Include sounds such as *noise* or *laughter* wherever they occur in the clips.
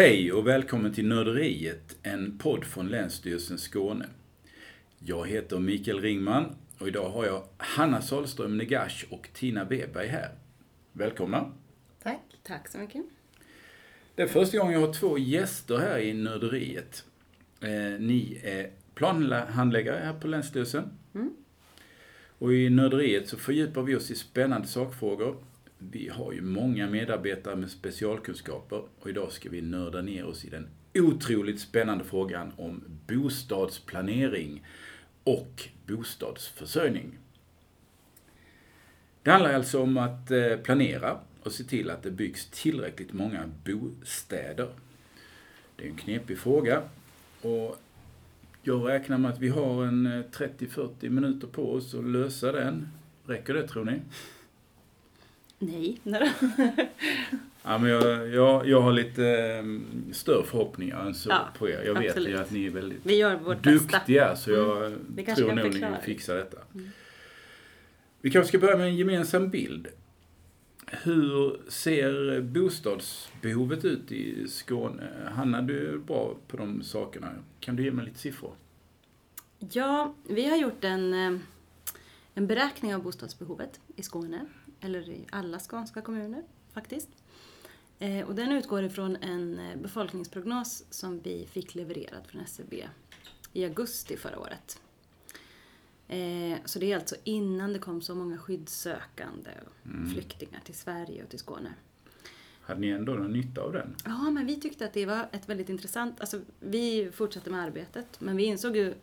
Hej och välkommen till Nörderiet, en podd från Länsstyrelsen Skåne. Jag heter Mikael Ringman och idag har jag Hanna Sahlström Negash och Tina Weberg här. Välkomna! Tack. Tack så mycket. Det är första gången jag har två gäster här i Nörderiet. Eh, ni är planhandläggare här på Länsstyrelsen. Mm. Och i Nörderiet så fördjupar vi oss i spännande sakfrågor. Vi har ju många medarbetare med specialkunskaper och idag ska vi nörda ner oss i den otroligt spännande frågan om bostadsplanering och bostadsförsörjning. Det handlar alltså om att eh, planera och se till att det byggs tillräckligt många bostäder. Det är en knepig fråga och jag räknar med att vi har en eh, 30-40 minuter på oss att lösa den. Räcker det tror ni? Nej. *laughs* Ja, men jag, jag, jag har lite eh, större förhoppningar än så Ja, på er. Jag vet absolut. ju att ni är väldigt Vi gör vårt bästa. duktiga så jag kanske tror kan nog ni fixar detta. Mm. Vi kanske ska börja med en gemensam bild. Hur ser bostadsbehovet ut i Skåne? Hanna, du är bra på de sakerna. Kan du ge mig lite siffror? Ja, vi har gjort en, eh, en beräkning av bostadsbehovet i Skåne, eller i alla skånska kommuner faktiskt. Eh, Och den utgår ifrån en eh, befolkningsprognos som vi fick levererad från SCB i augusti förra året. Eh, Så det är alltså innan det kom så många skyddssökande och Mm. flyktingar till Sverige och till Skåne. Hade ni ändå någon nytta av den? Ja, men vi tyckte att det var ett väldigt intressant... Alltså, vi fortsatte med arbetet, men vi insåg ju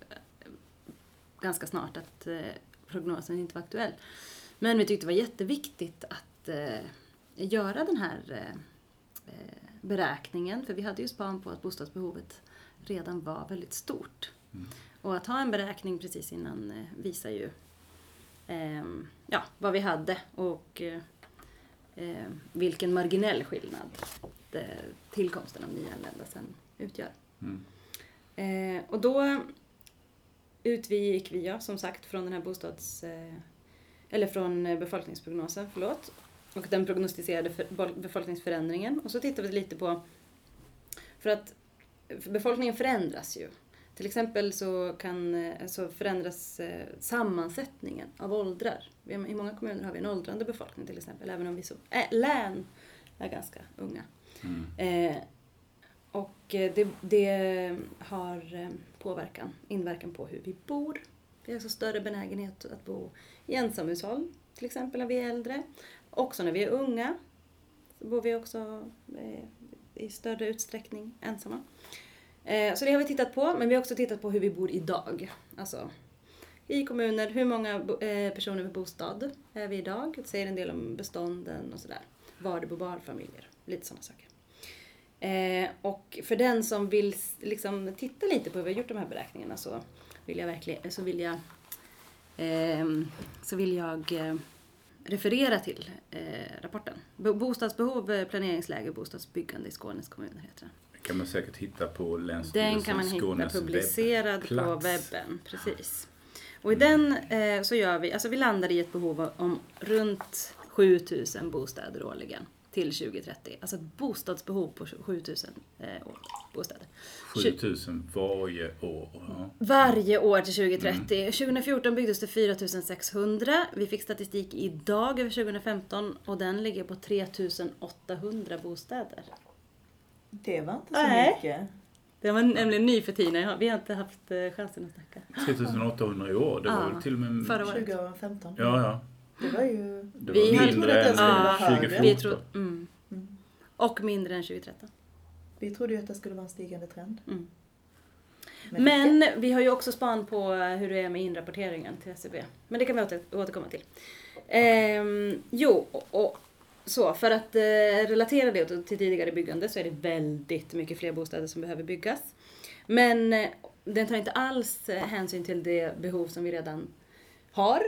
ganska snart att prognosen inte var aktuell. Men vi tyckte det var jätteviktigt att eh, göra den här eh, eh, beräkningen, för vi hade ju span på att bostadsbehovet redan var väldigt stort. Mm. Och att ha en beräkning precis innan eh, visar ju ehm, ja, vad vi hade och eh, eh, vilken marginell skillnad tillkomsten av nyanlända sen utgör. Mm. Och då utgick vi, ja, som sagt, från den här bostads... Eller från eh, befolkningsprognosen, förlåt. Och den prognostiserade befolkningsförändringen. Och så tittade vi lite på... För att befolkningen förändras ju. Till exempel så, kan, eh, så förändras eh, sammansättningen av åldrar. I många kommuner har vi en åldrande befolkning till exempel, även om vi som äh, län är ganska unga. Mm. Eh, och det, det har påverkan, inverkan på hur vi bor. Vi har alltså större benägenhet att bo i ensamhushåll, till exempel när vi är äldre. Också när vi är unga så bor vi också eh, i större utsträckning ensamma. Eh, så det har vi tittat på, men vi har också tittat på hur vi bor idag. Alltså i kommuner, hur många eh, personer med bostad är vi idag? Det säger en del om bestånden och sådär. Var det bor barnfamiljer, lite sådana saker. Eh, och för den som vill liksom titta lite på hur vi har gjort de här beräkningarna så vill jag verkligen, så vill jag, så vill jag eh, referera till eh, rapporten. Bo- Bostadsbehov, eh, planeringsläge, bostadsbyggande i Skånes kommuner heter den. Det kan man säkert hitta på Den Länsstyrelsen kan man hitta Skånes publicerad på webben. Precis. Och i den eh, så gör vi, alltså vi landar i ett behov om runt 7000 bostäder årligen till 2030. Alltså ett bostadsbehov på 7000 eh, bostäder. 7000 varje år. Ja. Varje år till 2030. 2014 byggdes det 4600. Vi fick statistik idag över 2015 och den ligger på 3800 bostäder. Det var inte så Nej. mycket. Det var nämligen ny för Tina. Vi har inte haft eh, chansen att snacka. 3800 i år. Det var Ja, väl till och med... förra året. 2015. Ja, ja. Det var ju... Det Vi var hade- mindre Jag trodde att det skulle än vara högre. 2014. Vi tror, mm. Mm. Och mindre än 2013. Vi trodde ju att det skulle vara en stigande trend. Mm. Men, Men vi har ju också span på hur det är med inrapporteringen till SCB. Men det kan vi åter, återkomma till. Ehm, jo, och, och så för att eh, relatera det till tidigare byggande så är det väldigt mycket fler bostäder som behöver byggas. Men eh, den tar inte alls eh, hänsyn till det behov som vi redan har.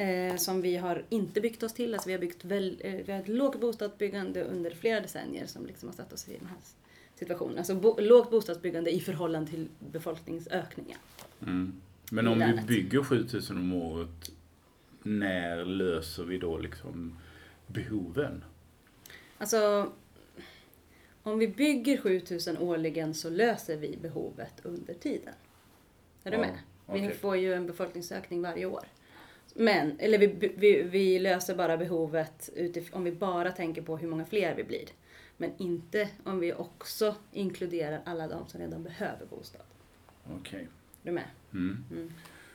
Eh, som vi har inte byggt oss till. Alltså vi har byggt väl, eh, vi har ett lågt bostadsbyggande under flera decennier som liksom har satt oss i den här situationen. Alltså bo, lågt bostadsbyggande i förhållande till befolkningsökningen. Mm. Men om vi bygger 7000 om året, när löser vi då liksom behoven? Alltså, om vi bygger 7000 årligen så löser vi behovet under tiden. Är du Ja, med? Vi okej. får ju en befolkningsökning varje år. Men, eller vi, vi, vi löser bara behovet utif- om vi bara tänker på hur många fler vi blir. Men inte om vi också inkluderar alla de som redan behöver bostad. Okej. Är du med? Mm. Mm.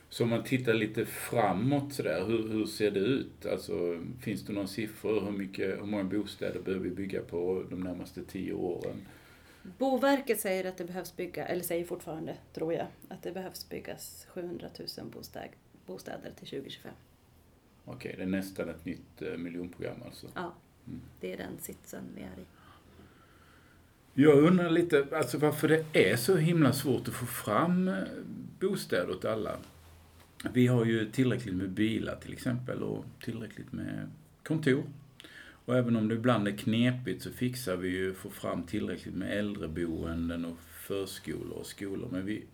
Så om man tittar lite framåt sådär, hur, hur ser det ut? Alltså, finns det några siffror? Hur, mycket, hur många bostäder behöver vi bygga på de närmaste tio åren? Boverket säger att det behövs bygga, eller säger fortfarande, tror jag, att det behövs byggas 700 000 bostäder, bostäder till 2025. Okej, det är nästan ett nytt eh, miljonprogram alltså. Ja, Mm. det är den sitsen vi är i. Jag undrar lite alltså varför det är så himla svårt att få fram eh, bostäder åt alla. Vi har ju tillräckligt med bilar till exempel och tillräckligt med kontor. Och även om det ibland är knepigt så fixar vi ju få fram tillräckligt med äldreboenden och förskolor och skolor. Men vi,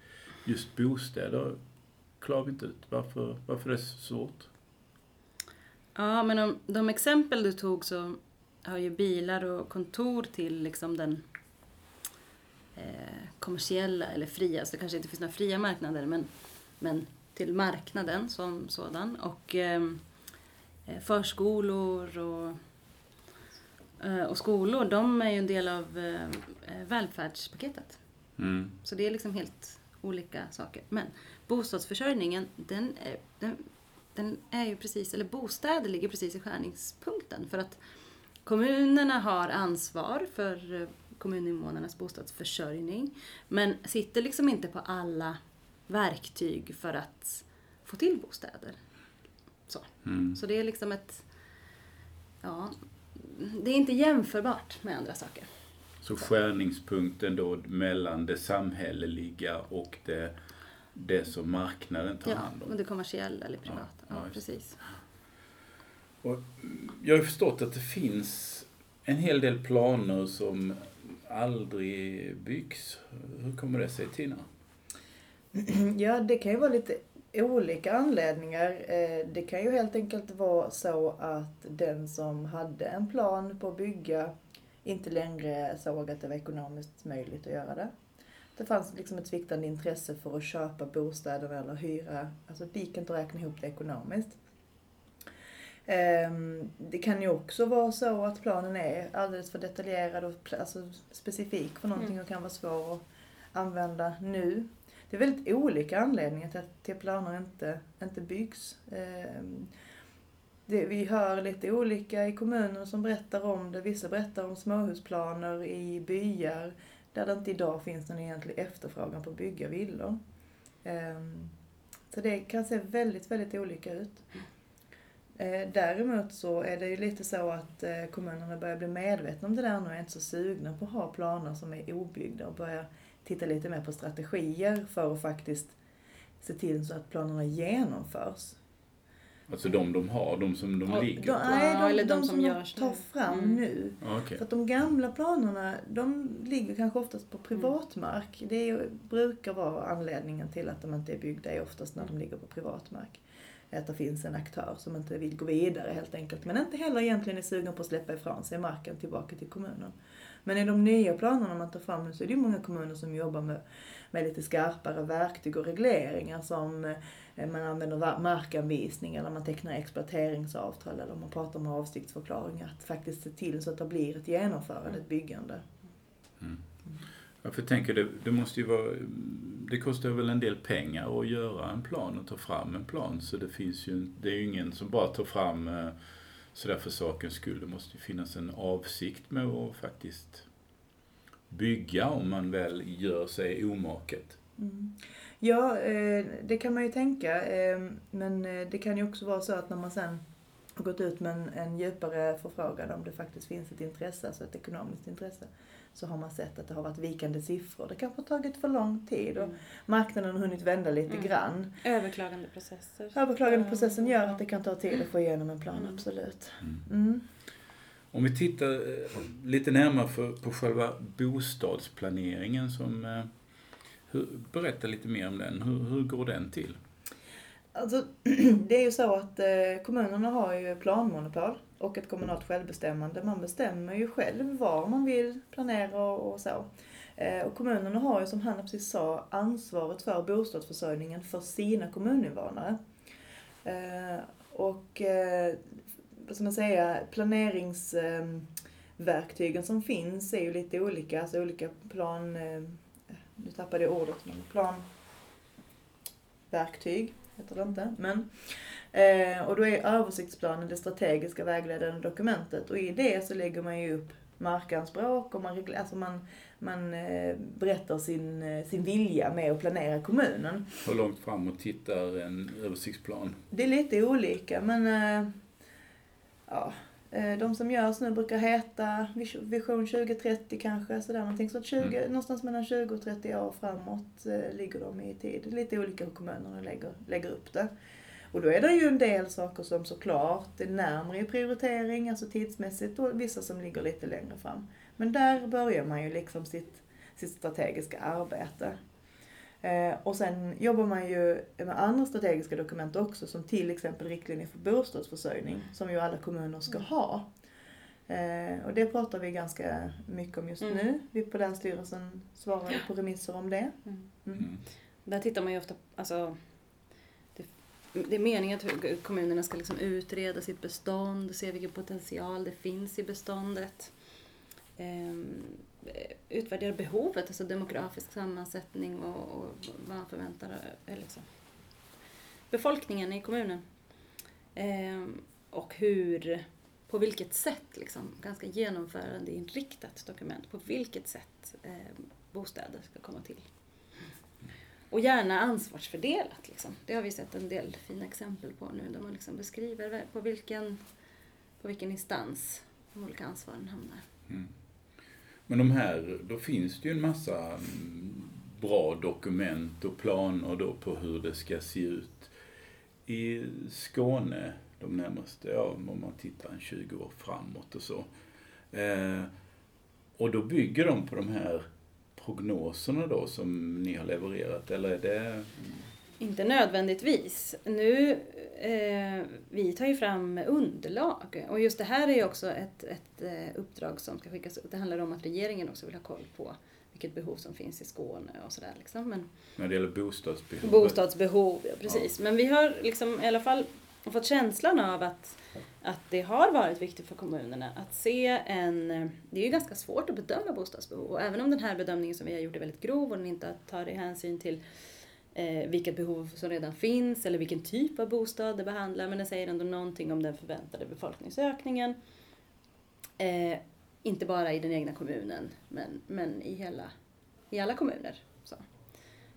just bostäder klarar vi inte ut. Varför, varför är det så svårt? Ja, men om de exempel du tog så har ju bilar och kontor till liksom den eh, kommersiella eller fria, så det kanske inte finns några fria marknader, men, men till marknaden som sådan. Och ehm, eh, förskolor och, eh, och skolor, de är ju en del av eh, välfärdspaketet. Mm. Så det är liksom helt olika saker. Men bostadsförsörjningen, den är, den, den är ju precis, eller bostäder ligger precis i skärningspunkten. För att kommunerna har ansvar för eh, kommuninvånarnas bostadsförsörjning. Men sitter liksom inte på alla verktyg för att få till bostäder. Så, Mm. så det är liksom ett... Ja, det är inte jämförbart med andra saker. Så skärningspunkten då mellan det samhälleliga och det, det som marknaden tar Ja, hand om. och det kommersiella eller privata. Ja, Ja, ja, precis. Jag har ju förstått att det finns en hel del planer som aldrig byggs. Hur kommer det sig Tina? *clears throat* Ja, det kan ju vara lite olika anledningar. Eh, Det kan ju helt enkelt vara så att den som hade en plan på att bygga inte längre såg att det var ekonomiskt möjligt att göra det. Det fanns liksom ett sviktande intresse för att köpa bostäder eller hyra. Alltså det gick inte att räkna ihop det ekonomiskt. Ehm, Det kan ju också vara så att planen är alldeles för detaljerad och alltså specifik för någonting och kan vara svår att använda nu. Det är väldigt olika anledningar till att till planer inte, inte byggs. Ehm, Det, vi hör lite olika i kommuner som berättar om det. Vissa berättar om småhusplaner i byar där det inte idag finns någon egentlig efterfrågan på att bygga villor. Ehm, så det kan se väldigt, väldigt olika ut. Eh, däremot så är det ju lite så att eh, kommunerna börjar bli medvetna om det där nu och är inte så sugna på att ha planer som är obyggda och börjar titta lite mer på strategier för att faktiskt se till så att planerna genomförs. Alltså de de har, de som de Ja, ligger De, på? nej, de, eller de, de som som, görs de tar nu. fram Mm. nu. Okej. För att de gamla planerna, de ligger kanske oftast på privatmark. Det är, brukar vara anledningen till att de inte är byggda, är oftast när de ligger på privatmark. Att det finns en aktör som inte vill gå vidare helt enkelt. Men inte heller egentligen är sugen på att släppa ifrån sig marken tillbaka till kommunen. Men i de nya planerna man tar fram nu så är det ju många kommuner som jobbar med, med lite skarpare verktyg och regleringar som Eh, man använder markanvisning eller man tecknar exploateringsavtal eller man pratar om avsiktsförklaringar. Att faktiskt se till så att det blir ett genomförande, ett byggande. Mm. Ja, för jag tänker, det, det måste ju vara... Det kostar väl en del pengar att göra en plan och ta fram en plan. Så det finns ju... Det är ju ingen som bara tar fram eh, sådär för sakens skull. Det måste ju finnas en avsikt med att faktiskt bygga om man väl gör sig omaket. Mm. Ja, eh, det kan man ju tänka. eh, Men eh, det kan ju också vara så att när man sen har gått ut med en, en djupare förfrågan om det faktiskt finns ett intresse, alltså ett ekonomiskt intresse, så har man sett att det har varit vikande siffror. Det kanske har tagit för lång tid och Mm. marknaden har hunnit vända lite Mm. grann. Överklagandeprocesser. Överklagandeprocessen gör att det kan ta tid att få igenom en plan, Mm. absolut. Mm. Mm. Om vi tittar lite närmare på själva bostadsplaneringen som... Hur, berätta lite mer om den. Hur, hur går den till? Alltså, *clears throat* det är ju så att eh, kommunerna har ju planmonopol. och ett kommunalt självbestämmande. Man bestämmer ju själv var man vill planera och, och så. Eh, och kommunerna har ju, som Hanna precis sa, ansvaret för bostadsförsörjningen för sina kommuninvånare. Eh, och eh, vad ska man säga, planeringsverktygen som finns är ju lite olika, alltså olika plan, eh, nu tappade jag ordet, men planverktyg heter det inte, men och då är översiktsplanen det strategiska vägledande dokumentet och i det så lägger man ju upp markanspråk och man, alltså man, man eh, berättar sin, eh, sin vilja med att planera kommunen. Hur långt framåt tittar en översiktsplan? Det är lite olika men eh, ja, de som görs nu brukar heta Vision 2030 kanske, sådär någonting. Så att 20, mm. någonstans mellan 20 och 30 år framåt ligger de i tid. Lite olika hur kommunerna lägger, lägger upp det. Och då är det ju en del saker som såklart är närmare i prioritering, alltså tidsmässigt, och vissa som ligger lite längre fram. Men där börjar man ju liksom sitt, sitt strategiska arbete. Eh, och sen jobbar man ju med andra strategiska dokument också, som till exempel riktlinjer för bostadsförsörjning, som ju alla kommuner ska mm. ha. Eh, och det pratar vi ganska mycket om just mm. nu. Vi på Länsstyrelsen svarar på remisser om det. Mm. Mm. Där tittar man ju ofta, alltså det är meningen att kommunerna ska liksom utreda sitt bestånd, se vilken potential det finns i beståndet. Eh, utvärdera behovet, alltså demografisk sammansättning och, och vad man förväntar. Eh, liksom. Befolkningen i kommunen. Eh, och hur, på vilket sätt, liksom, ganska genomförandeinriktat dokument, på vilket sätt eh, bostäder ska komma till. Och gärna ansvarsfördelat. Liksom. Det har vi sett en del fina exempel på nu där man liksom beskriver på vilken, på vilken instans de olika ansvaren hamnar. Mm. Men de här, då finns det ju en massa mm, bra dokument och planer då på hur det ska se ut i Skåne de närmaste, ja om man tittar en 20 år framåt och så. Eh, och då bygger de på de här prognoserna då som ni har levererat, eller är det? Mm, inte nödvändigtvis. Nu, eh, vi tar ju fram underlag och just det här är ju också ett, ett eh, uppdrag som ska skickas ut. Det handlar om att regeringen också vill ha koll på vilket behov som finns i Skåne och sådär. Liksom. Men, När det gäller bostadsbehov? Bostadsbehov, ja precis. Ja. Men vi har liksom i alla fall fått känslan av att att det har varit viktigt för kommunerna att se en... Det är ju ganska svårt att bedöma bostadsbehov och även om den här bedömningen som vi har gjort är väldigt grov och den inte tar hänsyn till eh, vilket behov som redan finns eller vilken typ av bostad det behandlar men den säger ändå någonting om den förväntade befolkningsökningen. Eh, inte bara i den egna kommunen men, men i, hela, i alla kommuner. Så.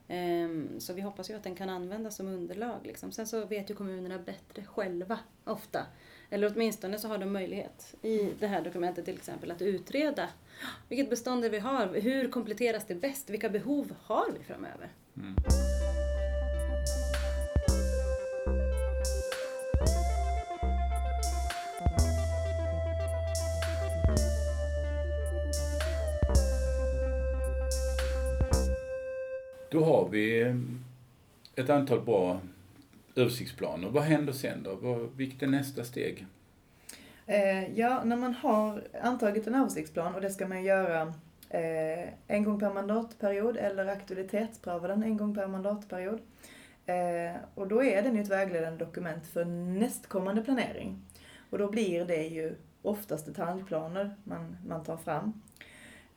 Um, så vi hoppas ju att den kan användas som underlag. Liksom. Sen så vet ju kommunerna bättre själva ofta eller åtminstone så har de möjlighet i det här dokumentet till exempel att utreda vilket bestånd vi har, hur kompletteras det bäst, vilka behov har vi framöver? Mm. Då har vi eh, ett antal bra översiktsplaner. Vad händer sen då? vilket är nästa steg? Eh, ja, när man har antagit en översiktsplan och det ska man göra eh, en gång per mandatperiod eller aktualitetspröva den en gång per mandatperiod. Eh, och då är den ju ett vägledande dokument för nästkommande planering. Och då blir det ju oftast detaljplaner man, man tar fram.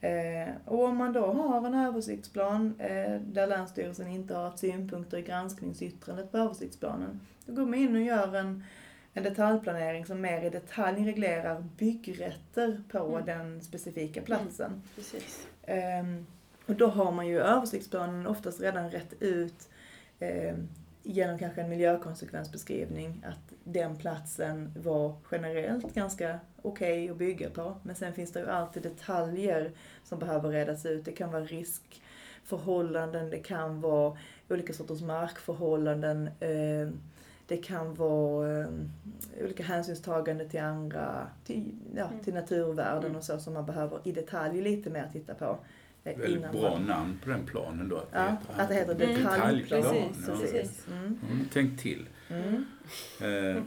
Eh, och om man då har en översiktsplan eh, där Länsstyrelsen inte har haft synpunkter i granskningsyttrandet på översiktsplanen, då går man in och gör en, en detaljplanering som mer i detalj reglerar byggrätter på mm. den specifika platsen. Mm, eh, och då har man ju översiktsplanen oftast redan rätt ut ehm, genom kanske en miljökonsekvensbeskrivning att den platsen var generellt ganska okej okay att bygga på. Men sen finns det ju alltid detaljer som behöver redas ut. Det kan vara riskförhållanden, det kan vara olika sorters markförhållanden, eh, det kan vara eh, olika hänsynstagande till andra, till, ja, mm. till naturvärden mm. och så som man behöver i detalj lite mer titta på. Eh, Väldigt bra man... namn på den planen då. Att det ja, heter, att det heter detaljplan. Precis, ja. precis. Mm. Mm, tänk till. Mm. Eh,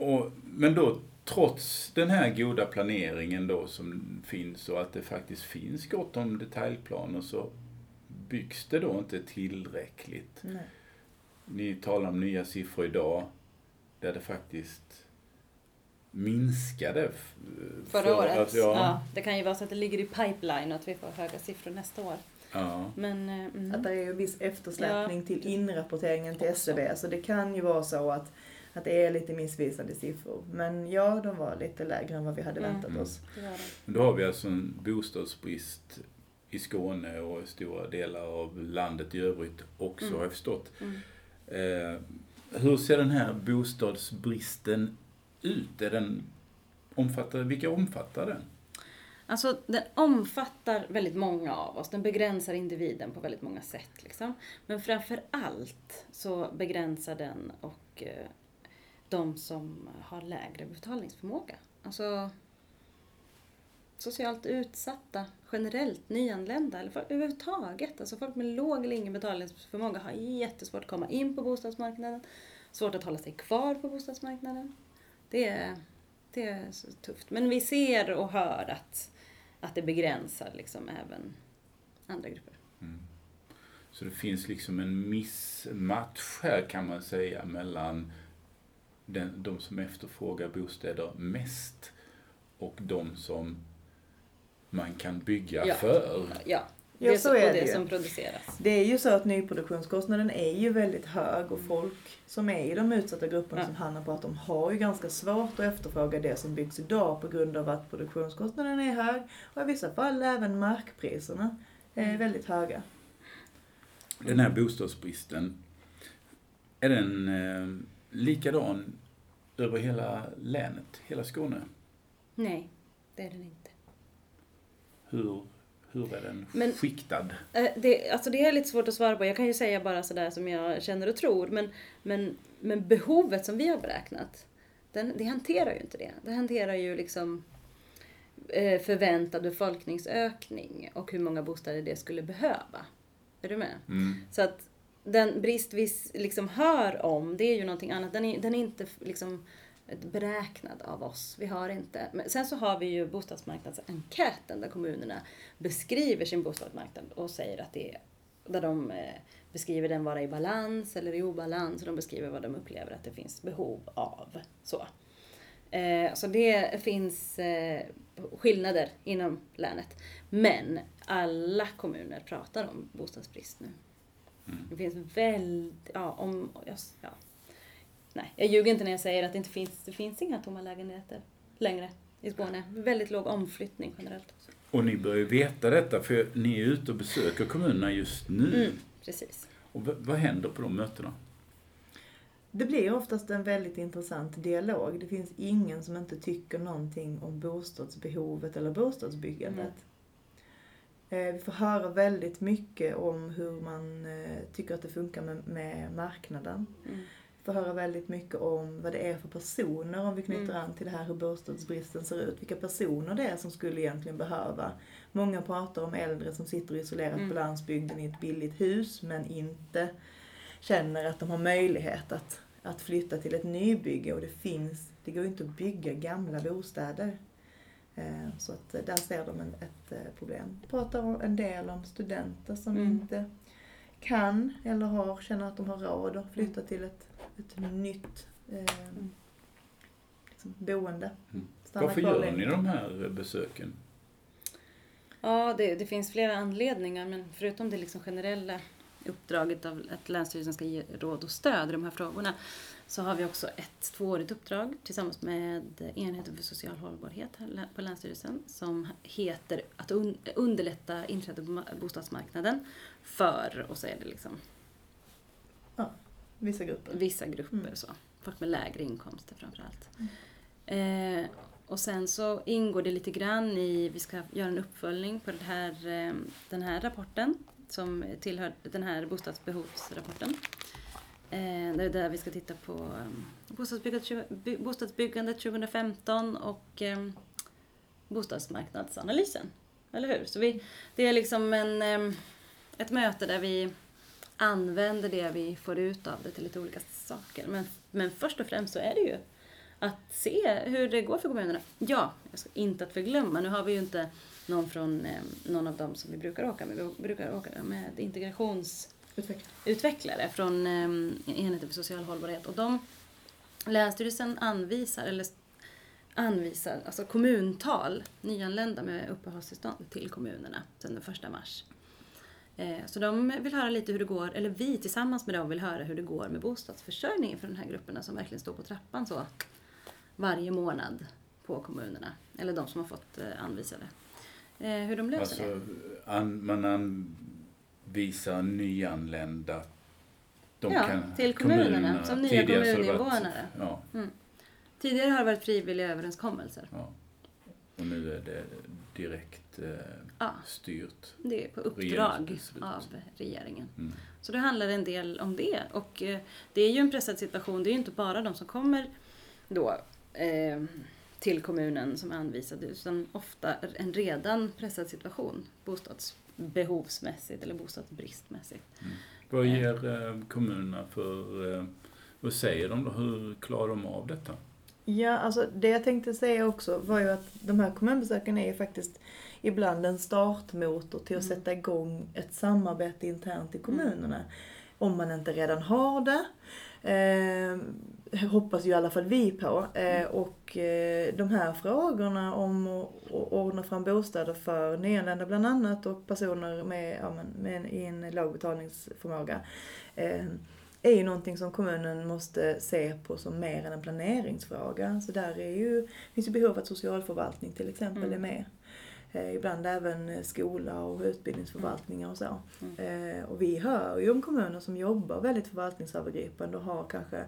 Och, men då, trots den här goda planeringen då som finns och att det faktiskt finns gott om detaljplaner så byggs det då inte tillräckligt. Nej. Ni talar om nya siffror idag där det faktiskt minskade. Förra för året. att- ja. ja, Det kan ju vara så att det ligger i pipeline och att vi får höga siffror nästa år. ja. Men, eh, mm. Att det är en viss eftersläpning Ja. till inrapporteringen till. SCB. Så det kan ju vara så att, att det är lite missvisande siffror. Men ja, de var lite lägre än vad vi hade Mm. väntat Mm. oss. det var det. Men Då har vi alltså en bostadsbrist i Skåne och i stora delar av landet i övrigt också Mm. har jag förstått. Eh, hur ser den här bostadsbristen ut? Är den omfattar, vilka omfattar den? Alltså den omfattar väldigt många av oss. Den begränsar individen på väldigt många sätt. Liksom. Men framför allt så begränsar den och eh, de som har lägre betalningsförmåga. Alltså socialt utsatta, generellt nyanlända eller folk överhuvudtaget. Alltså folk med låg eller ingen betalningsförmåga har jättesvårt att komma in på bostadsmarknaden. Svårt att hålla sig kvar på bostadsmarknaden. Det är, det är så tufft. Men vi ser och hör att, att det begränsar liksom även andra grupper. Mm. Så det finns liksom en missmatch här kan man säga mellan den, de som efterfrågar bostäder mest och de som man kan bygga Ja. för. Ja, Ja, det så som, är det ju. som produceras. Det är ju så att nyproduktionskostnaden är ju väldigt hög och folk som är i de utsatta grupperna Ja. som Hanna pratar om har ju ganska svårt att efterfråga det som byggs idag på grund av att produktionskostnaden är hög och i vissa fall även markpriserna är Mm. väldigt höga. Den här bostadsbristen, är den eh, likadan över hela länet, hela Skåne? Nej, det är den inte. Hur, hur är den Men- skiktad? Eh, Det, alltså det är lite svårt att svara på. Jag kan ju säga bara sådär som jag känner och tror. Men, men, men behovet som vi har beräknat, den, det hanterar ju inte det. Det hanterar ju liksom eh, förväntad befolkningsökning och hur många bostäder det skulle behöva. Är du med? Mm. Så att den brist vi liksom hör om, det är ju någonting annat. Den är, den är inte liksom beräknad av oss. Vi har inte. Men sen så har vi ju bostadsmarknadsenkäten där kommunerna beskriver sin bostadsmarknad och säger att det är, där de eh, beskriver den vara i balans eller i obalans och de beskriver vad de upplever att det finns behov av. Så, eh, så det finns eh, skillnader inom länet. Men alla kommuner pratar om bostadsbrist nu. Det finns väldigt, ja, om, ja. Nej, jag ljuger inte när jag säger att det inte finns, det finns inga tomma lägenheter längre i Skåne. Väldigt låg omflyttning generellt också. Och ni bör ju veta detta för ni är ute och besöker kommunerna just nu. Mm, precis. Och vad händer på de mötena? Det blir oftast en väldigt intressant dialog. Det finns ingen som inte tycker någonting om bostadsbehovet eller bostadsbyggandet. Eh, Vi får höra väldigt mycket om hur man eh, tycker att det funkar med, med marknaden. Mm. Får höra väldigt mycket om vad det är för personer, om vi knyter Mm. an till det här hur bostadsbristen ser ut. Vilka personer det är som skulle egentligen behöva. Många pratar om äldre som sitter isolerat Mm. på landsbygden i ett billigt hus men inte känner att de har möjlighet att, att flytta till ett nybygge och det finns, det går ju inte att bygga gamla bostäder. Eh, Så att eh, där ser de en, ett eh, problem. Pratar en del om studenter som Mm. inte kan eller har, känner att de har råd att flytta till ett, ett nytt eh, liksom, boende. Mm. Stanna Varför gör ni de här besöken? Ja, det, det finns flera anledningar men förutom det liksom generella uppdraget av att Länsstyrelsen ska ge råd och stöd i de här frågorna så har vi också ett tvåårigt uppdrag tillsammans med enheten för social hållbarhet på Länsstyrelsen som heter att un- underlätta inträde på ma- bostadsmarknaden för, och så är det liksom Vissa grupper. vissa grupper Mm. så. Folk med lägre inkomster framförallt. Eh, och sen så ingår det lite grann i, vi ska göra en uppföljning på här, eh, den här rapporten som tillhör den här bostadsbehovsrapporten. Eh, det är där vi ska titta på ehm, bostadsbyggandet, bostadsbyggandet 2015 och ehm, bostadsmarknadsanalysen. Eller hur? Så vi, det är liksom en, ehm, ett möte där vi använder det vi får ut av det till lite olika saker. Men, men först och främst så är det ju att se hur det går för kommunerna. Ja, jag ska inte att förglömma, nu har vi ju inte någon från eh, någon av dem som vi brukar åka med. Vi brukar åka med integrationsutvecklare från eh, enheten för social hållbarhet. Och de, Länsstyrelsen anvisar, eller anvisar alltså kommuntal nyanlända med uppehållstillstånd till kommunerna sedan den första mars. Eh, så de vill höra lite hur det går, eller vi tillsammans med dem vill höra hur det går med bostadsförsörjningen för de här grupperna som verkligen står på trappan så varje månad på kommunerna. Eller de som har fått eh, anvisade. Eh, hur de löser alltså, det. An, man anvisar nyanlända de ja, kan, till kommunerna, kommunerna som nya kommuninvånare. Ja. Mm. Tidigare har det varit frivilliga överenskommelser. Ja. Och nu är det direkt eh, ja. styrt. Det är på uppdrag av regeringen. Mm. Så det handlar en del om det. Och eh, det är ju en pressad situation. Det är ju inte bara de som kommer då eh, till kommunen som är anvisade utan ofta en redan pressad situation bostadsbehovsmässigt eller bostadsbristmässigt. Mm. Vad ger eh, kommunerna för, eh, vad säger de då, hur klarar de av detta? Ja, alltså det jag tänkte säga också var ju att de här kommunbesöken är ju faktiskt ibland en startmotor till att mm. sätta igång ett samarbete internt i kommunerna. Mm. Om man inte redan har det. Eh, hoppas ju i alla fall vi på. Eh, och eh, de här frågorna om att ordna fram bostäder för nyanlända bland annat och personer med, ja, med, med en låg betalningsförmåga eh, är ju någonting som kommunen måste se på som mer än en planeringsfråga. Så där är ju, finns ju behov att socialförvaltning till exempel mm. är med. Eh, ibland även skola och utbildningsförvaltningar och så. Mm. Eh, och vi hör ju om kommuner som jobbar väldigt förvaltningsövergripande och har kanske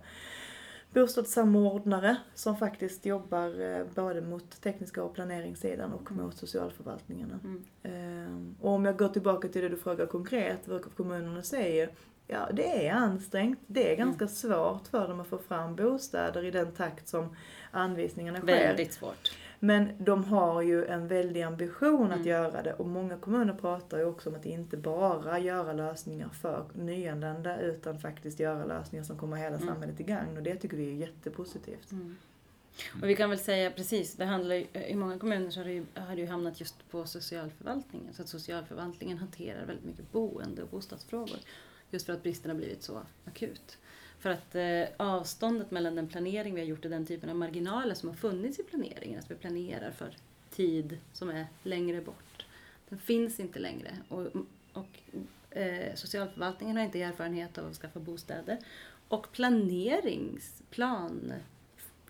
bostadssamordnare som faktiskt jobbar eh, både mot tekniska och planeringssidan och mm. mot socialförvaltningarna. Mm. Eh, och om jag går tillbaka till det du frågar konkret, vad kommunerna säger, ja det är ansträngt. Det är ganska mm. svårt för dem att få fram bostäder i den takt som anvisningarna sker. Väldigt svårt. Men de har ju en väldig ambition mm. att göra det och många kommuner pratar ju också om att inte bara göra lösningar för nyanlända utan faktiskt göra lösningar som kommer hela mm. samhället till gagn och det tycker vi är jättepositivt. Mm. Och vi kan väl säga precis, det handlar ju, i många kommuner så har det, ju, har det ju hamnat just på socialförvaltningen. Så att socialförvaltningen hanterar väldigt mycket boende och bostadsfrågor. Just för att bristen har blivit så akut. För att eh, avståndet mellan den planering vi har gjort och den typen av marginaler som har funnits i planeringen, att vi planerar för tid som är längre bort, den finns inte längre. Och, och eh, socialförvaltningen har inte erfarenhet av att skaffa bostäder. Och planeringsplan,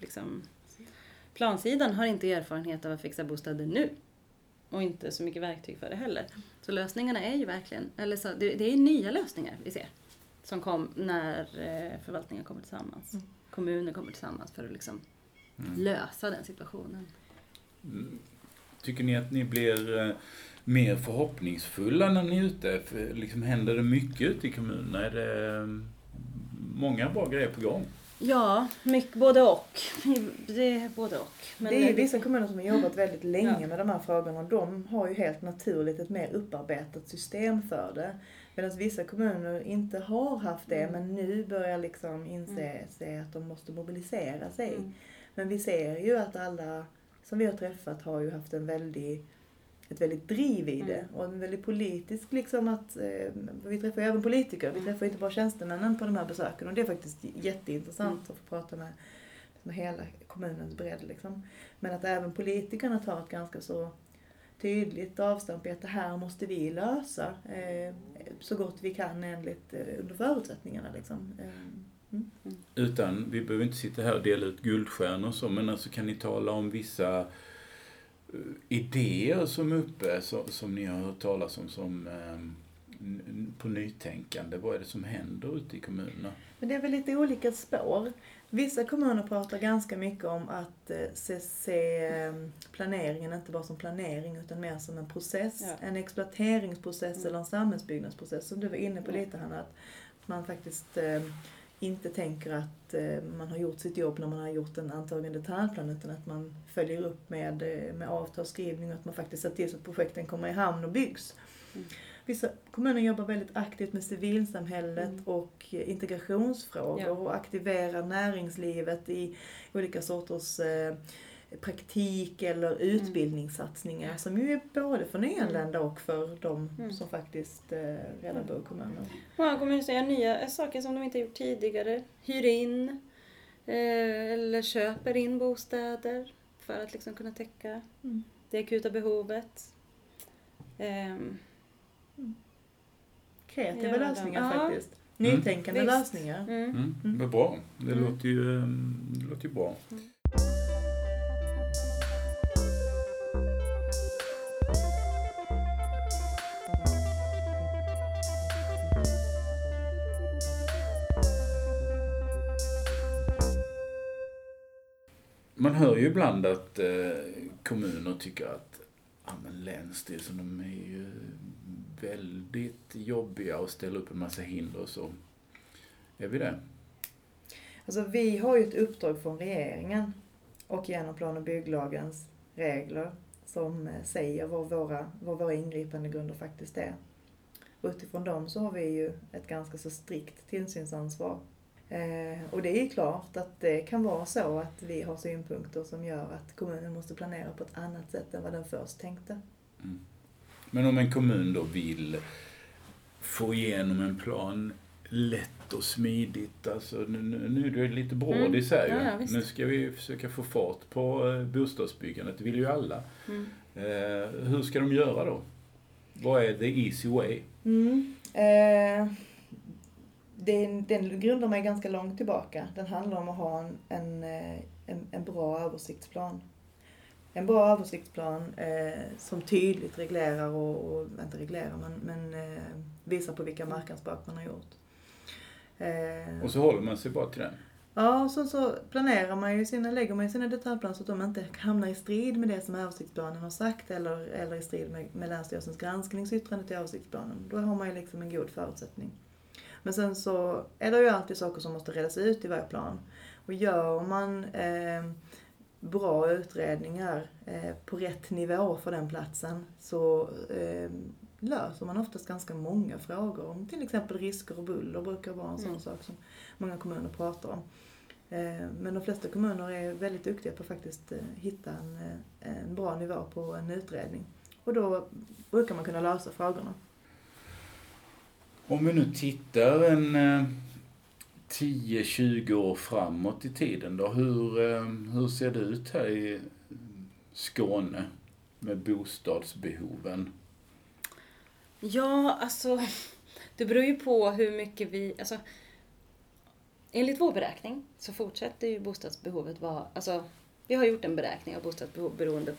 liksom, plansidan har inte erfarenhet av att fixa bostäder nu. Och inte så mycket verktyg för det heller. Så lösningarna är ju verkligen, eller så, det, det är nya lösningar vi ser som kom när eh, förvaltningen kommer tillsammans. Mm. Kommuner kommer tillsammans för att liksom mm. lösa den situationen. Mm. Tycker ni att ni blir eh, mer förhoppningsfulla när ni är ute? För liksom händer det mycket ute i kommunerna? Är det mm, många bra grejer på gång? Ja, mycket, både och. Det är både och. Men det är ju vissa kommuner som har jobbat väldigt länge ja. med de här frågorna. De har ju helt naturligt ett mer upparbetat system för det. Medan vissa kommuner inte har haft det mm. men nu börjar liksom inse mm. sig att de måste mobilisera sig. Mm. Men vi ser ju att alla som vi har träffat har ju haft en väldigt ett väldigt driv i det mm. och en väldigt politisk liksom att, eh, vi träffar ju även politiker, vi mm. träffar inte bara tjänstemännen på de här besöken och det är faktiskt jätteintressant mm. att få prata med, med hela kommunens bredd liksom. Men att även politikerna tar ett ganska så tydligt avstamp i att det här måste vi lösa eh, så gott vi kan enligt, eh, under förutsättningarna. Liksom. Eh, mm. Utan, vi behöver inte sitta här och dela ut guldstjärnor och så, men alltså kan ni tala om vissa idéer som är uppe, så, som ni har hört talas om som på nytänkande? Vad är det som händer ute i kommunerna? Men det är väl lite olika spår. Vissa kommuner pratar ganska mycket om att eh, se, se ehm, planeringen inte bara som planering utan mer som en process. Ja. En exploateringsprocess mm. eller en samhällsbyggnadsprocess som du var inne på mm. lite Hanna. Att man faktiskt eh, inte tänker att eh, man har gjort sitt jobb när man har gjort en antagen detaljplan utan att man följer upp med, med avtalsskrivning och att man faktiskt ser till så att projekten kommer i hamn och byggs. Mm. Vissa kommuner jobbar väldigt aktivt med civilsamhället Mm. och integrationsfrågor Ja. och aktiverar näringslivet i olika sorters eh, praktik eller utbildningssatsningar Ja. som ju är både för nyanlända och för de Mm. som faktiskt eh, redan bor i kommunen. Många kommuner säger nya saker som de inte gjort tidigare. Hyr in eh, eller köper in bostäder för att liksom kunna täcka Mm. det akuta behovet. Kreativa lösningar ja. faktiskt. Mm. Nytänkande Visst. lösningar. mm. Mm, Mm. Vad bra. Det, Mm. låter ju, eh, det låter ju bra. Mm. Man hör ju ibland att eh, kommuner tycker att ja, men Länsstyrelsen de är ju väldigt jobbiga och ställer upp en massa hinder och så. Är vi det? Alltså vi har ju ett uppdrag från regeringen och genom plan och bygglagens regler som eh, säger vad våra, vad våra ingripandegrunder faktiskt är. Och utifrån dem så har vi ju ett ganska så strikt tillsynsansvar. Eh, och det är ju klart att det kan vara så att vi har synpunkter som gör att kommunen måste planera på ett annat sätt än vad den först tänkte. Men om en kommun då vill få igenom en plan lätt och smidigt, alltså nu, nu, är det lite brådis här ju. Mm. Ja, ja, nu ska vi försöka få fart på eh, bostadsbyggandet, det vill ju alla. Mm. Eh, hur ska de göra då? Vad är the easy way? Mm. Eh, den, den grundar mig ganska långt tillbaka. Den handlar om att ha en, en, eh, en, en bra översiktsplan. En bra översiktsplan eh, som tydligt reglerar och, och inte reglerar men, men eh, visar på vilka markanspråk man har gjort. Eh, Och så håller man sig bara till den. Ja, och så, så planerar man ju sina, lägger man ju sina detaljplaner så att de inte hamnar i strid med det som översiktsplanen har sagt eller, eller i strid med, med Länsstyrelsens granskningsyttrande till översiktsplanen. Då har man ju liksom en god förutsättning. Men sen så är det ju alltid saker som måste redas ut i varje plan. Och gör man eh, bra utredningar eh, på rätt nivå för den platsen så eh, löser man oftast ganska många frågor om till exempel risker och buller brukar vara en sån Mm. sak som många kommuner pratar om. Eh, Men de flesta kommuner är väldigt duktiga på att faktiskt eh, hitta en, en bra nivå på en utredning. Och då brukar man kunna lösa frågorna. Om vi nu tittar en 10-20 år framåt i tiden då, hur, eh, hur ser det ut här i Skåne med bostadsbehoven? Ja, alltså det beror ju på hur mycket vi... Alltså, enligt vår beräkning så fortsätter ju bostadsbehovet vara... Alltså, vi har gjort en beräkning av bostadsbehov beroende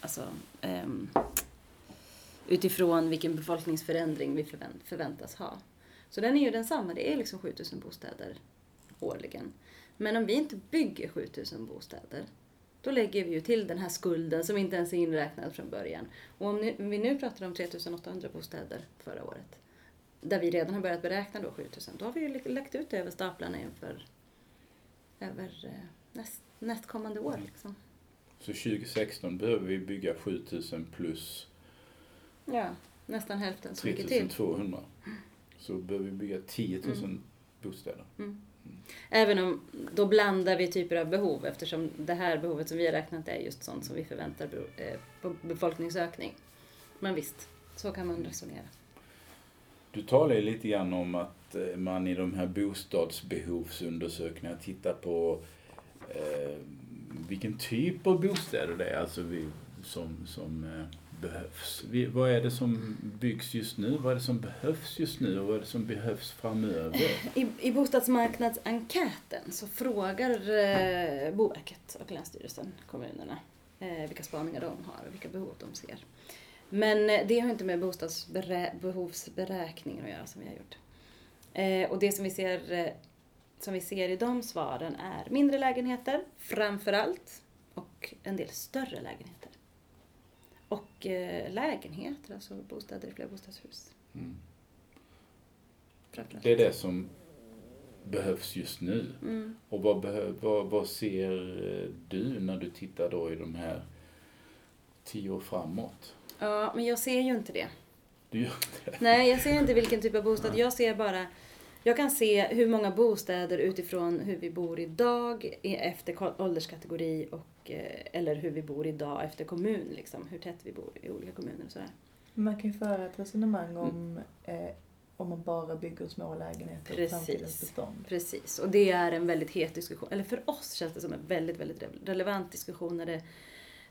alltså, um, utifrån vilken befolkningsförändring vi förvänt, förväntas ha. Så den är ju densamma, det är liksom 7000 bostäder årligen. Men om vi inte bygger 7000 bostäder, då lägger vi ju till den här skulden som inte ens är inräknad från början. Och om, nu, om vi nu pratar om 3800 bostäder förra året, där vi redan har börjat beräkna då 7000, då har vi ju lagt ut det över staplarna inför över eh, näst, nästkommande år. Liksom. Så 2016 behöver vi bygga 7000 plus Ja, nästan hälften så mycket till. 3200. Så behöver vi bygga 10 000 Mm. bostäder. Även om då blandar vi typer av behov eftersom det här behovet som vi har räknat är just sånt som vi förväntar eh, på befolkningsökning. Men visst, så kan man resonera. Du talar ju lite grann om att eh, man i de här bostadsbehovsundersökningarna tittar på eh, vilken typ av bostäder det är alltså vi, som, som eh, behövs. Vi, vad är det som byggs just nu? Vad är det som behövs just nu? Och vad är det som behövs framöver? I, I bostadsmarknadsenkäten så frågar eh, Boverket och Länsstyrelsen kommunerna eh, vilka spaningar de har och vilka behov de ser. Men eh, det har inte med bostadsbehovsberäkningen att göra som vi har gjort. Eh, och det som vi ser eh, som vi ser i de svaren är mindre lägenheter, framför allt, och en del större lägenheter. Och eh, lägenheter, alltså bostäder i flerbostadshus. Mm. Det är det som behövs just nu. Mm. Och vad, vad, vad ser eh, du när du tittar då i de här tio år framåt? Ja, men jag ser ju inte det. Du gör inte det. Nej, jag ser inte vilken typ av bostad. Jag ser bara... Jag kan se hur många bostäder utifrån hur vi bor idag efter ålderskategori och eh, eller hur vi bor idag efter kommun liksom. Hur tätt vi bor i olika kommuner och sådär. Man kan ju föra ett resonemang om eh, om man bara bygger små lägenheter Precis. framtidens bestånd. Precis, och det är en väldigt het diskussion. Eller för oss känns det som en väldigt, väldigt re- relevant diskussion när det,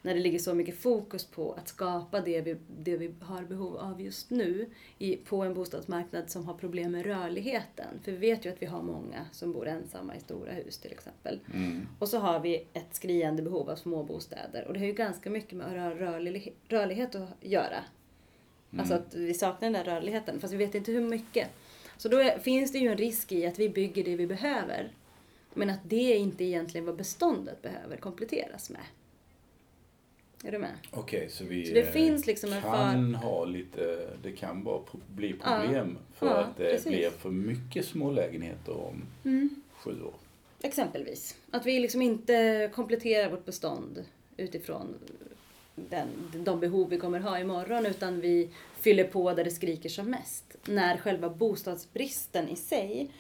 när det ligger så mycket fokus på att skapa det vi, det vi har behov av just nu i, på en bostadsmarknad som har problem med rörligheten. För vi vet ju att vi har många som bor ensamma i stora hus till exempel. Mm. Och så har vi ett skriande behov av små bostäder och det har ju ganska mycket med rör, rörlig, rörlighet att göra. Alltså att vi saknar den där rörligheten, fast vi vet inte hur mycket. Så då är, finns det ju en risk i att vi bygger det vi behöver. Men att det inte egentligen vad beståndet behöver kompletteras med. Är du med? Okej, så vi Så det eh, finns liksom en kan ha lite, det kan bara bli problem för Ja, att det precis. blir för mycket smålägenheter om sju år. Exempelvis. Att vi liksom inte kompletterar vårt bestånd utifrån den, de behov vi kommer ha imorgon utan vi fyller på där det skriker som mest. När själva bostadsbristen i sig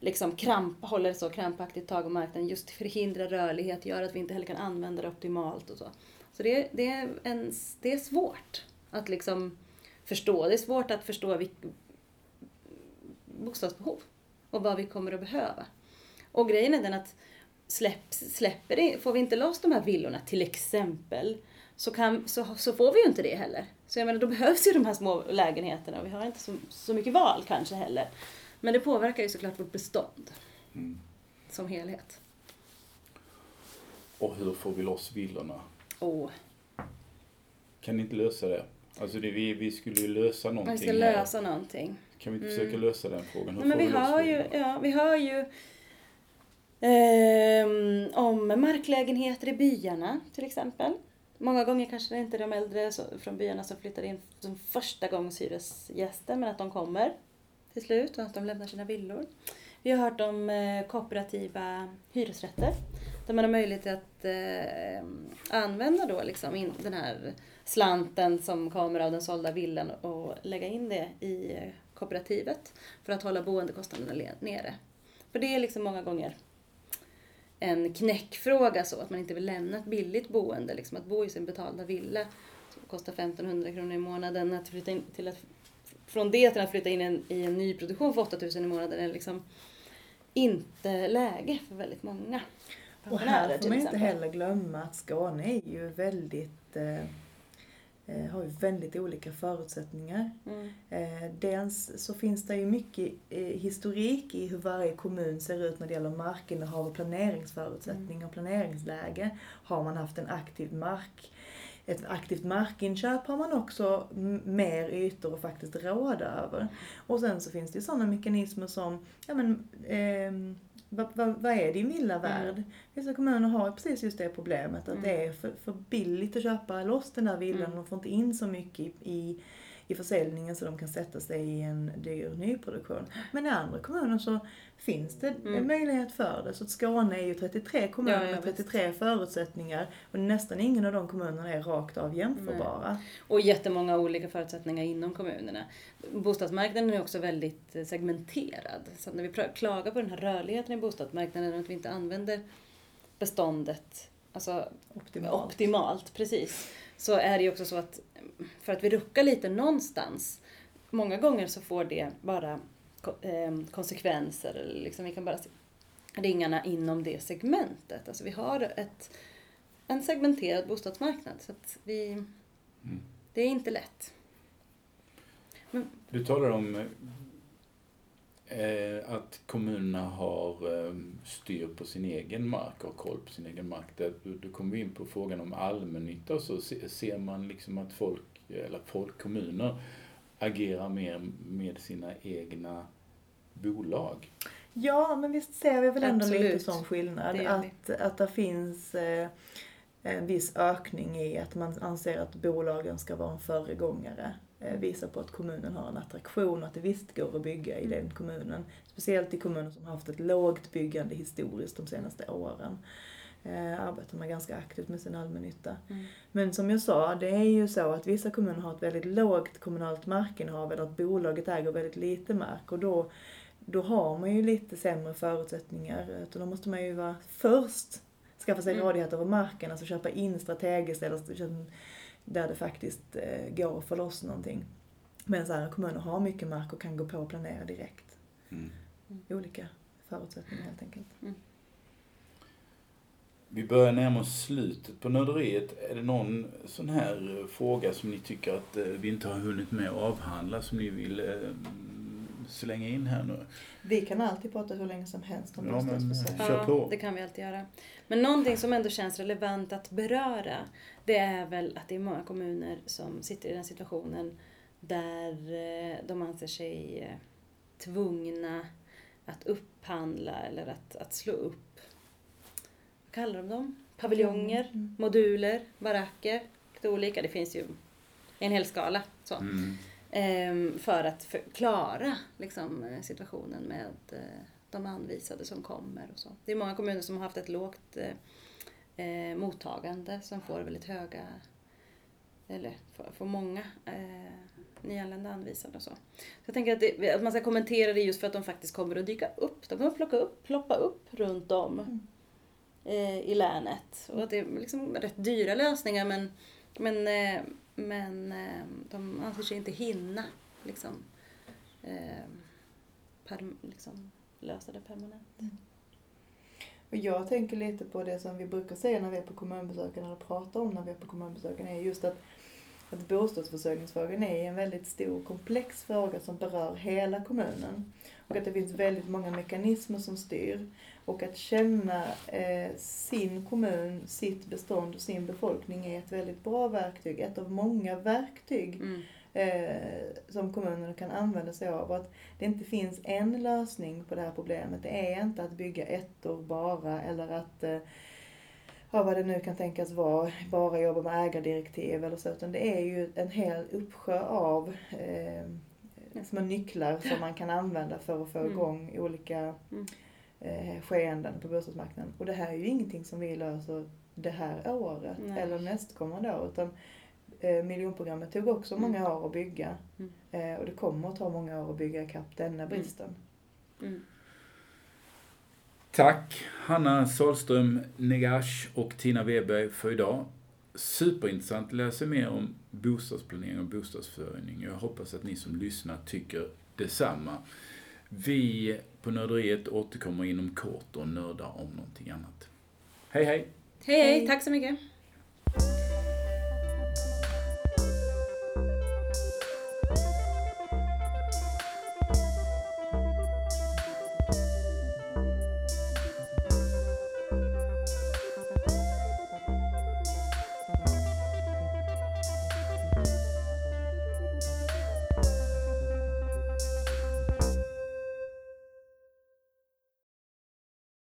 liksom kramp, håller så krampaktigt tag om marknaden just förhindrar rörlighet, gör att vi inte heller kan använda det optimalt och så. Så det, det, är, en, det är svårt att liksom förstå. Det är svårt att förstå vilk, bostadsbehov och vad vi kommer att behöva. Och grejen är den att släpps, släpper det, får vi inte loss de här villorna till exempel så, kan, så, så får vi ju inte det heller. Så jag menar, då behövs ju de här små lägenheterna och vi har inte så, så mycket val kanske heller. Men det påverkar ju såklart vårt bestånd Mm. som helhet. Och hur får vi loss villorna? Och Kan ni inte lösa det? Alltså det, vi, vi skulle ju lösa någonting man ska här. lösa någonting. Kan vi inte försöka Mm. lösa den frågan? Hur Nej, men vi loss har ju, ja, vi har ju ehm, om marklägenheter i byarna till exempel. Många gånger kanske det inte är de äldre så- från byarna som flyttar in som första gångs hyresgäster men att de kommer till slut och att de lämnar sina villor. Vi har hört om eh, kooperativa hyresrätter där man har möjlighet att eh, använda då liksom den här slanten som kommer av den sålda villan och lägga in det i kooperativet för att hålla boendekostnaderna nere. För det är liksom många gånger en knäckfråga så att man inte vill lämna ett billigt boende, liksom att bo i sin betalda villa som kostar 1500 kronor i månaden, att flytta in till att, från det till att flytta in en, i en ny produktion för 8000 i månaden är liksom inte läge för väldigt många Och här får man inte heller glömma att Skåne är ju väldigt eh, eh, har ju väldigt olika förutsättningar. Mm. Eh, dels så finns det ju mycket eh, historik i hur varje kommun ser ut när det gäller markinnehav och planeringsförutsättningar och planeringsläge. Har man haft en aktiv mark ett aktivt markinköp har man också mer ytor att faktiskt råda över. Och sen så finns det ju sådana mekanismer som, ja men, ehm, vad, vad, vad är din villa värd? Vissa kommuner har precis just det problemet att Mm. det är för, för billigt att köpa loss den där villan. Mm. De får inte in så mycket i, i, i försäljningen så de kan sätta sig i en dyr nyproduktion. Men i andra kommuner så finns det Mm. en möjlighet för det. Så Skåne är ju 33 kommuner Ja, ja, med 33 förutsättningar och nästan ingen av de kommunerna är rakt av jämförbara. Och jättemånga olika förutsättningar inom kommunerna. Bostadsmarknaden är också väldigt eh, segmenterad. Så när vi klagar på den här rörligheten i bostadsmarknaden och att vi inte använder beståndet alltså, Optimalt. optimalt, precis. Så är det ju också så att för att vi ruckar lite någonstans, många gånger så får det bara ehm, konsekvenser. Liksom vi kan bara se ringarna inom det segmentet. Alltså vi har ett, en segmenterad bostadsmarknad. Så att vi, Mm. det är inte lätt. Du talar om eh, att kommunerna har eh, styr på sin egen mark och har koll på sin egen mark. Där, då, kommer vi in på frågan om allmännytta och så se, ser man liksom att folk, eller folk, kommuner agerar mer med sina egna bolag. Ja, men visst ser vi väl ändå lite Absolut. sån skillnad. Det. Att, att det finns eh, en viss ökning i att man anser att bolagen ska vara en föregångare. Eh, visar på att kommunen har en attraktion och att det visst går att bygga i den kommunen. Speciellt i kommuner som har haft ett lågt byggande historiskt de senaste åren. eh, arbetar man ganska aktivt med sin allmännytta. Mm. Men som jag sa, det är ju så att vissa kommuner har ett väldigt lågt kommunalt markinnehav eller att bolaget äger väldigt lite mark och då, då har man ju lite sämre förutsättningar. Utan då måste man ju vara först skaffa sig Mm. rådighet över marken, alltså köpa in strategiskt eller där det faktiskt eh, går att få loss någonting. Medan andra kommuner har mycket mark och kan gå på och planera direkt. Mm. Olika förutsättningar helt enkelt. Vi börjar närma oss slutet på nörderiet. Är det någon sån här eh, fråga som ni tycker att eh, vi inte har hunnit med att avhandla som ni vill eh, slänga in här nu? Vi kan alltid prata hur länge som helst om Ja, bostadsförsörjning. Kör på. det kan vi alltid göra. Men någonting som ändå känns relevant att beröra, det är väl att det är många kommuner som sitter i den situationen där eh, de anser sig eh, tvungna att upphandla eller att, att slå upp, vad kallar de dem? Paviljonger, Mm. moduler, baracker, lite olika. Det finns ju en hel skala. Så. Mm. Ehm, för att förklara liksom, eh, situationen med eh, de anvisade som kommer och så. Det är många kommuner som har haft ett lågt eh, eh, mottagande som får väldigt höga, eller får, får många eh, nyanlända anvisade och så. så jag tänker att, det, att man ska kommentera det just för att de faktiskt kommer att dyka upp. De kommer att plocka upp, ploppa upp runt om Mm. eh, i länet. Och att det är liksom rätt dyra lösningar men, men, men eh, de anser sig inte hinna liksom, eh, per, liksom lösa det permanent. Mm. Och jag tänker lite på det som vi brukar säga när vi är på kommunbesöken, eller pratar om när vi är på kommunbesöken, är just att, att bostadsförsörjningsfrågan är en väldigt stor komplex fråga som berör hela kommunen. Och att det finns väldigt många mekanismer som styr. Och att känna eh, sin kommun, sitt bestånd och sin befolkning är ett väldigt bra verktyg. Ett av många verktyg Mm. eh, som kommunerna kan använda sig av. Och att det inte finns en lösning på det här problemet. Det är inte att bygga ettor bara eller att, eh, ja vad det nu kan tänkas vara, bara jobba med ägardirektiv eller så. Utan det är ju en hel uppsjö av eh, små nycklar som man kan använda för att få Mm. igång olika Mm. Eh, skeenden på bostadsmarknaden. Och det här är ju ingenting som vi löser det här året Nej. eller nästkommande år. Utan eh, miljonprogrammet tog också Mm. många år att bygga. Mm. Eh, och det kommer att ta många år att bygga ikapp denna bristen. Mm. Tack Hanna Salström Negash och Tina Weberg för idag. Superintressant att läsa mer om bostadsplanering och bostadsförsörjning. Jag hoppas att ni som lyssnar tycker detsamma. Vi på Nörderiet återkommer inom kort och nördar om någonting annat. Hej hej! Hej, hej, Hej. tack så mycket!